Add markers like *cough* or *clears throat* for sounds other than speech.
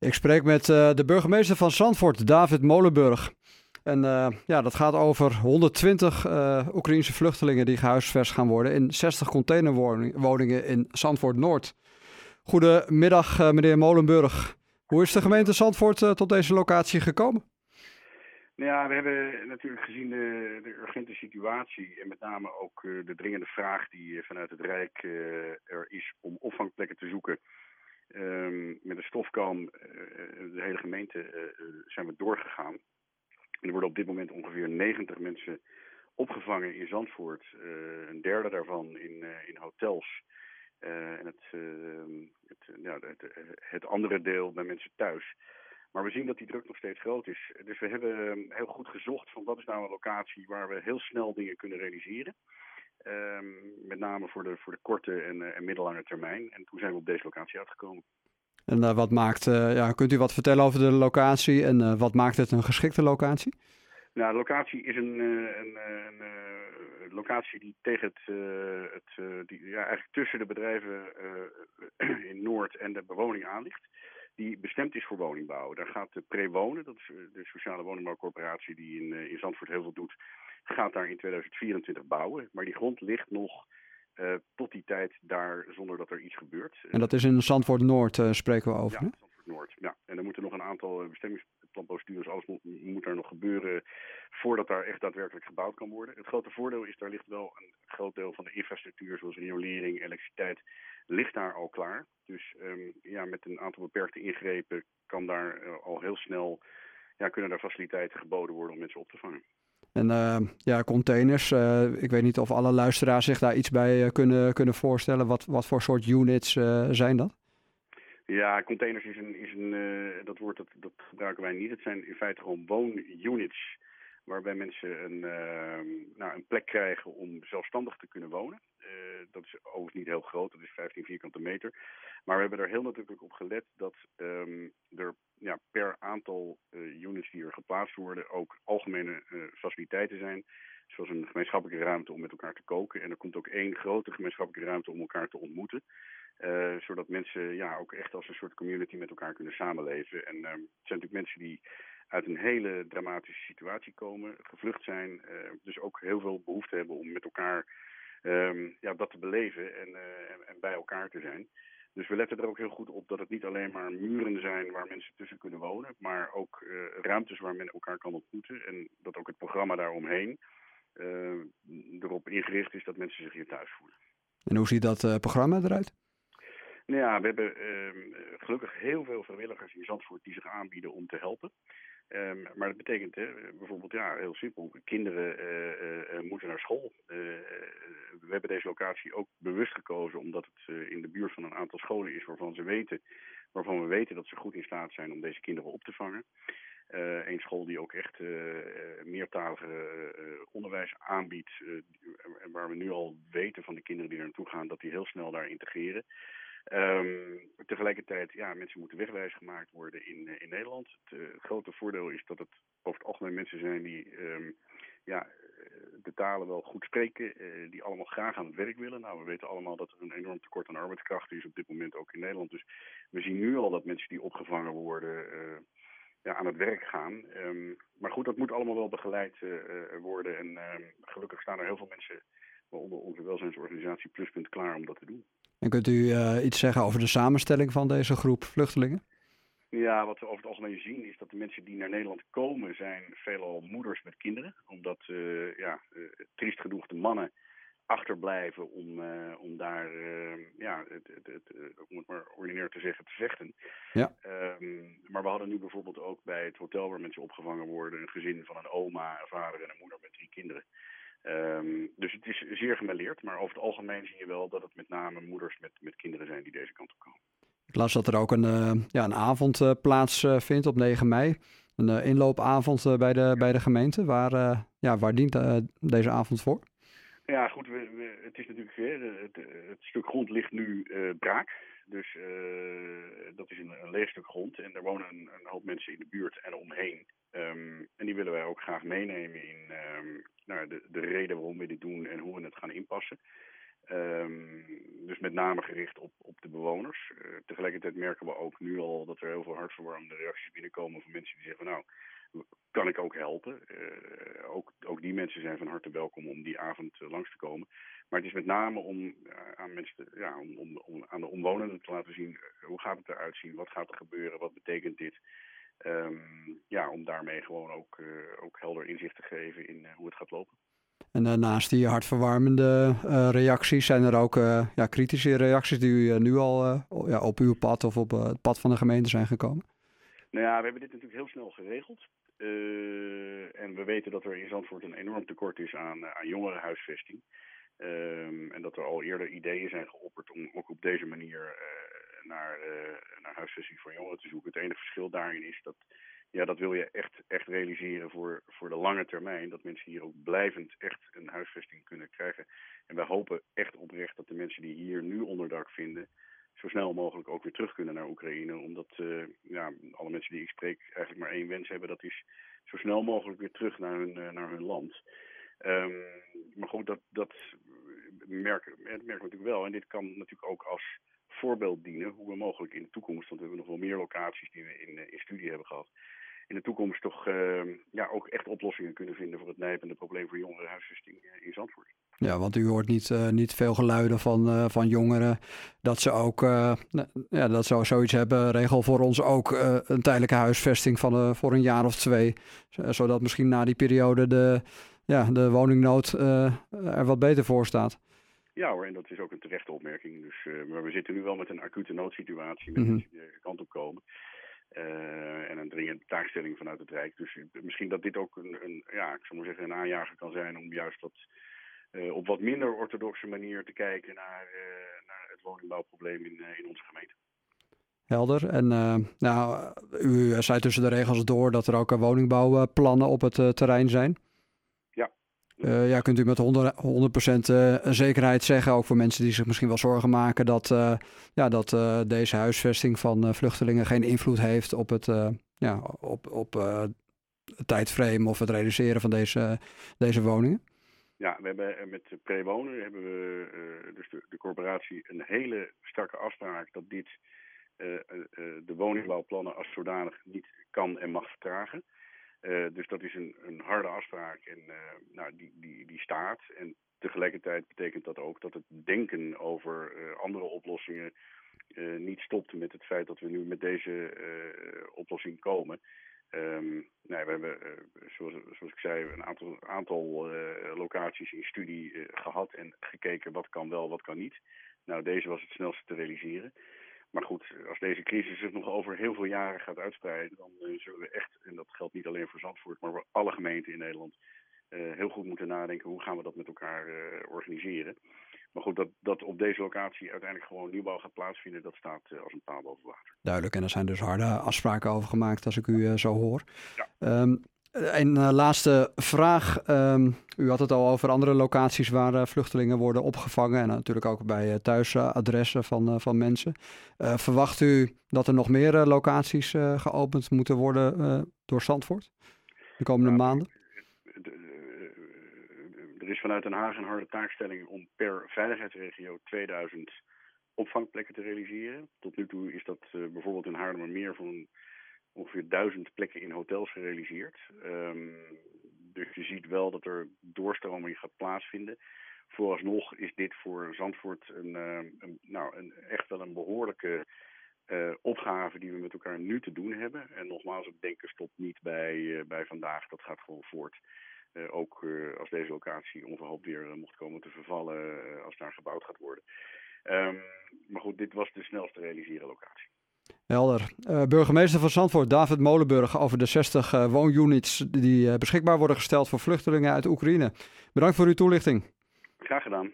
Ik spreek met uh, de burgemeester van Zandvoort, David Molenburg. En uh, ja, dat gaat over 120 uh, Oekraïnse vluchtelingen die gehuisvest gaan worden in 60 containerwoningen in Zandvoort Noord. Goedemiddag, meneer Molenburg. Hoe is de gemeente Zandvoort tot deze locatie gekomen? Ja, we hebben natuurlijk gezien de, de urgente situatie en met name ook de dringende vraag die vanuit het Rijk er is om opvangplekken te zoeken Um, met een stofkam, uh, de hele gemeente, uh, zijn we doorgegaan. Er worden op dit moment ongeveer 90 mensen opgevangen in Zandvoort. Een derde daarvan in, in hotels. en het, ehm, het, het, het, andere deel bij mensen thuis. Maar we zien dat die druk nog steeds groot is. Dus we hebben heel goed gezocht van wat is nou een locatie waar we heel snel dingen kunnen realiseren. Um, met name voor de, voor de korte en, uh, en middellange termijn. En toen zijn we op deze locatie uitgekomen. En uh, wat maakt, uh, ja, kunt u wat vertellen over de locatie en wat maakt het een geschikte locatie? Nou, de locatie is een, een, een, een locatie die tegen het, het die, ja, eigenlijk tussen de bedrijven *clears throat* in Noord en de bewoning aan ligt die bestemd is voor woningbouw. Daar gaat de Prewonen, dat is de sociale woningbouwcorporatie die in, in Zandvoort heel veel doet, gaat daar in 2024 bouwen. Maar die grond ligt nog uh, tot die tijd daar zonder dat er iets gebeurt. En dat is in Zandvoort Noord, uh, spreken we over. Ja, Zandvoort Noord. Ja. En er moeten nog een aantal bestemmingsplanprocedures, alles moet, moet er nog gebeuren voordat daar echt daadwerkelijk gebouwd kan worden. Het grote voordeel is, daar ligt wel een groot deel van de infrastructuur, zoals riolering, elektriciteit, ligt daar al klaar. Dus um, ja, met een aantal beperkte ingrepen kan daar uh, al heel snel, ja, kunnen daar faciliteiten geboden worden om mensen op te vangen. En uh, ja, containers. Uh, ik weet niet of alle luisteraars zich daar iets bij uh, kunnen, kunnen voorstellen. Wat, wat voor soort units zijn dat? Ja, containers is een, is een dat woord dat, dat gebruiken wij niet. Het zijn in feite gewoon woonunits waarbij mensen een, nou, een plek krijgen om zelfstandig te kunnen wonen. dat is overigens niet heel groot, dat is 15 vierkante meter. Maar we hebben er heel natuurlijk op gelet dat um, er ja, per aantal uh, units die er geplaatst worden ook algemene uh, faciliteiten zijn. Zoals een gemeenschappelijke ruimte om met elkaar te koken. En er komt ook één grote gemeenschappelijke ruimte om elkaar te ontmoeten. Zodat mensen ja, ook echt als een soort community met elkaar kunnen samenleven. En het zijn natuurlijk mensen die uit een hele dramatische situatie komen, gevlucht zijn. dus ook heel veel behoefte hebben om met elkaar um, ja, dat te beleven en, en, en bij elkaar te zijn. Dus we letten er ook heel goed op dat het niet alleen maar muren zijn waar mensen tussen kunnen wonen, maar ook uh, ruimtes waar men elkaar kan ontmoeten. En dat ook het programma daaromheen uh, erop ingericht is dat mensen zich hier thuis voelen. En hoe ziet dat programma eruit? Nou ja, we hebben gelukkig heel veel vrijwilligers in Zandvoort die zich aanbieden om te helpen. Um, maar dat betekent hè, bijvoorbeeld, ja, heel simpel, kinderen uh, uh, moeten naar school. we hebben deze locatie ook bewust gekozen omdat het in de buurt van een aantal scholen is waarvan ze weten, waarvan we weten dat ze goed in staat zijn om deze kinderen op te vangen. een school die ook echt meertalige onderwijs aanbiedt, waar we nu al weten van de kinderen die er naartoe gaan, dat die heel snel daar integreren. Um, tegelijkertijd, ja, mensen moeten wegwijs gemaakt worden in, uh, in Nederland. Het, uh, het, grote voordeel is dat het over het algemeen mensen zijn die um, ja, de talen wel goed spreken, die allemaal graag aan het werk willen. Nou, we weten allemaal dat er een enorm tekort aan arbeidskrachten is op dit moment ook in Nederland. Dus we zien nu al dat mensen die opgevangen worden ja, aan het werk gaan. Um, maar goed, dat moet allemaal wel begeleid worden. En gelukkig staan er heel veel mensen, waaronder onze welzijnsorganisatie Pluspunt, klaar om dat te doen. En kunt u uh, iets zeggen over de samenstelling van deze groep vluchtelingen? Ja, wat we over het algemeen zien is dat de mensen die naar Nederland komen zijn veelal moeders met kinderen. Omdat uh, ja, uh, triest genoeg de mannen achterblijven om, om daar, ja, het, het, het, om het maar ordinair te zeggen, te vechten. Ja. Um, maar we hadden nu bijvoorbeeld ook bij het hotel waar mensen opgevangen worden een gezin van een oma, een vader en een moeder met drie kinderen. Um, dus het is zeer gemêleerd, maar over het algemeen zie je wel dat het met name moeders met, met kinderen zijn die deze kant op komen. Ik las dat er ook een, uh, ja, een avond uh, plaatsvindt uh, op 9 mei. Een uh, inloopavond bij, de, bij de gemeente. Waar, ja, waar dient deze avond voor? Ja, goed. We, we, het is natuurlijk het, het, stuk grond ligt nu braak. Dus dat is een, een leeg stuk grond. En er wonen een, een hoop mensen in de buurt en omheen. Um, en die willen wij ook graag meenemen in um, nou, de, de reden waarom we dit doen en hoe we het gaan inpassen. Ehm, dus met name gericht op, op de bewoners. Uh, tegelijkertijd merken we ook nu al dat er heel veel hartverwarmende reacties binnenkomen van mensen die zeggen: Nou, kan ik ook helpen? Uh, ook, ook die mensen zijn van harte welkom om die avond uh, langs te komen. Maar het is met name om aan mensen, te, ja, om, om, aan de omwonenden te laten zien hoe gaat het eruit zien, wat gaat er gebeuren, wat betekent dit. Um, ja, om daarmee gewoon ook, ook helder inzicht te geven in hoe het gaat lopen. En naast die hartverwarmende uh, reacties zijn er ook uh, ja, kritische reacties die nu al ja, op uw pad of op het pad van de gemeente zijn gekomen? Nou ja, we hebben dit natuurlijk heel snel geregeld. en we weten dat er in Zandvoort een enorm tekort is aan, aan jongerenhuisvesting. Um, en dat er al eerder ideeën zijn geopperd om ook op deze manier naar, naar huisvesting voor jongeren te zoeken. Het enige verschil daarin is dat ja, dat wil je echt, echt realiseren voor, voor de lange termijn. Dat mensen hier ook blijvend echt een huisvesting kunnen krijgen. En wij hopen echt oprecht dat de mensen die hier nu onderdak vinden, zo snel mogelijk ook weer terug kunnen naar Oekraïne. Omdat uh, ja, alle mensen die ik spreek eigenlijk maar één wens hebben. Dat is zo snel mogelijk weer terug naar hun, uh, naar hun land. Um, maar goed, dat, dat merken, merken we natuurlijk wel. En dit kan natuurlijk ook als voorbeeld dienen hoe we mogelijk in de toekomst, want we hebben nog wel meer locaties die we in, in studie hebben gehad, in de toekomst toch uh, ja, ook echt oplossingen kunnen vinden voor het nijpende probleem voor jongerenhuisvesting in Zandvoort. Ja, want u hoort niet, uh, niet veel geluiden van, van jongeren dat ze ook ja, dat ze zoiets hebben. Regel voor ons ook een tijdelijke huisvesting van, voor een jaar of twee. Zodat misschien na die periode de, ja, de woningnood er wat beter voor staat. Ja hoor, en dat is ook een terechte opmerking. Dus, maar we zitten nu wel met een acute noodsituatie met mm -hmm. mensen die deze kant op komen. Uh, en een dringende taakstelling vanuit het Rijk. Dus misschien dat dit ook een, een ja, ik zou maar zeggen, een aanjager kan zijn om juist dat uh, op wat minder orthodoxe manier te kijken naar, naar het woningbouwprobleem in, in onze gemeente. Helder. En nou, u zei tussen de regels door dat er ook woningbouwplannen op het terrein zijn. Uh, ja, kunt u met 100%, 100 uh, zekerheid zeggen, ook voor mensen die zich misschien wel zorgen maken, dat, uh, ja, dat deze huisvesting van vluchtelingen geen invloed heeft op het, ja, op, op het tijdframe of het reduceren van deze, deze woningen? Ja, we hebben met Prewonen hebben we, dus de, de corporatie, een hele strakke afspraak dat dit de woningbouwplannen als zodanig niet kan en mag vertragen. Uh, dus dat is een, een harde afspraak en uh, nou, die, die, die staat. En tegelijkertijd betekent dat ook dat het denken over uh, andere oplossingen niet stopt met het feit dat we nu met deze oplossing komen. Um, nou, we hebben, zoals, zoals ik zei, een aantal, aantal locaties in studie gehad en gekeken wat kan wel, wat kan niet. Nou, deze was het snelste te realiseren. Maar goed, als deze crisis zich nog over heel veel jaren gaat uitspreiden, dan uh, zullen we echt, en dat geldt niet alleen voor Zandvoort, maar voor alle gemeenten in Nederland, uh, heel goed moeten nadenken hoe gaan we dat met elkaar uh, organiseren. Maar goed, dat, dat op deze locatie uiteindelijk gewoon nieuwbouw gaat plaatsvinden, dat staat als een paal boven water. Duidelijk, en er zijn dus harde afspraken over gemaakt als ik u zo hoor. Ja. Um, een uh, laatste vraag. Um, u had het al over andere locaties waar uh, vluchtelingen worden opgevangen. En natuurlijk ook bij uh, thuisadressen van, van mensen. verwacht u dat er nog meer locaties geopend moeten worden door Zandvoort de komende nou, maanden? Er is vanuit Den Haag een harde taakstelling om per veiligheidsregio 2000 opvangplekken te realiseren. Tot nu toe is dat bijvoorbeeld in Haarlemmermeer een ongeveer duizend plekken in hotels gerealiseerd. Um, dus je ziet wel dat er doorstroming gaat plaatsvinden. Vooralsnog is dit voor Zandvoort een, een nou, een, echt wel een behoorlijke uh, opgave die we met elkaar nu te doen hebben. En nogmaals, het denken stopt niet bij, uh, bij vandaag. Dat gaat gewoon voort. Uh, ook als deze locatie onverhoopt weer mocht komen te vervallen als daar gebouwd gaat worden. Um, maar goed, dit was de snelst te realiseren locatie. Helder. Uh, burgemeester van Zandvoort, David Molenburg, over de 60 uh, woonunits die uh, beschikbaar worden gesteld voor vluchtelingen uit Oekraïne. Bedankt voor uw toelichting. Graag gedaan.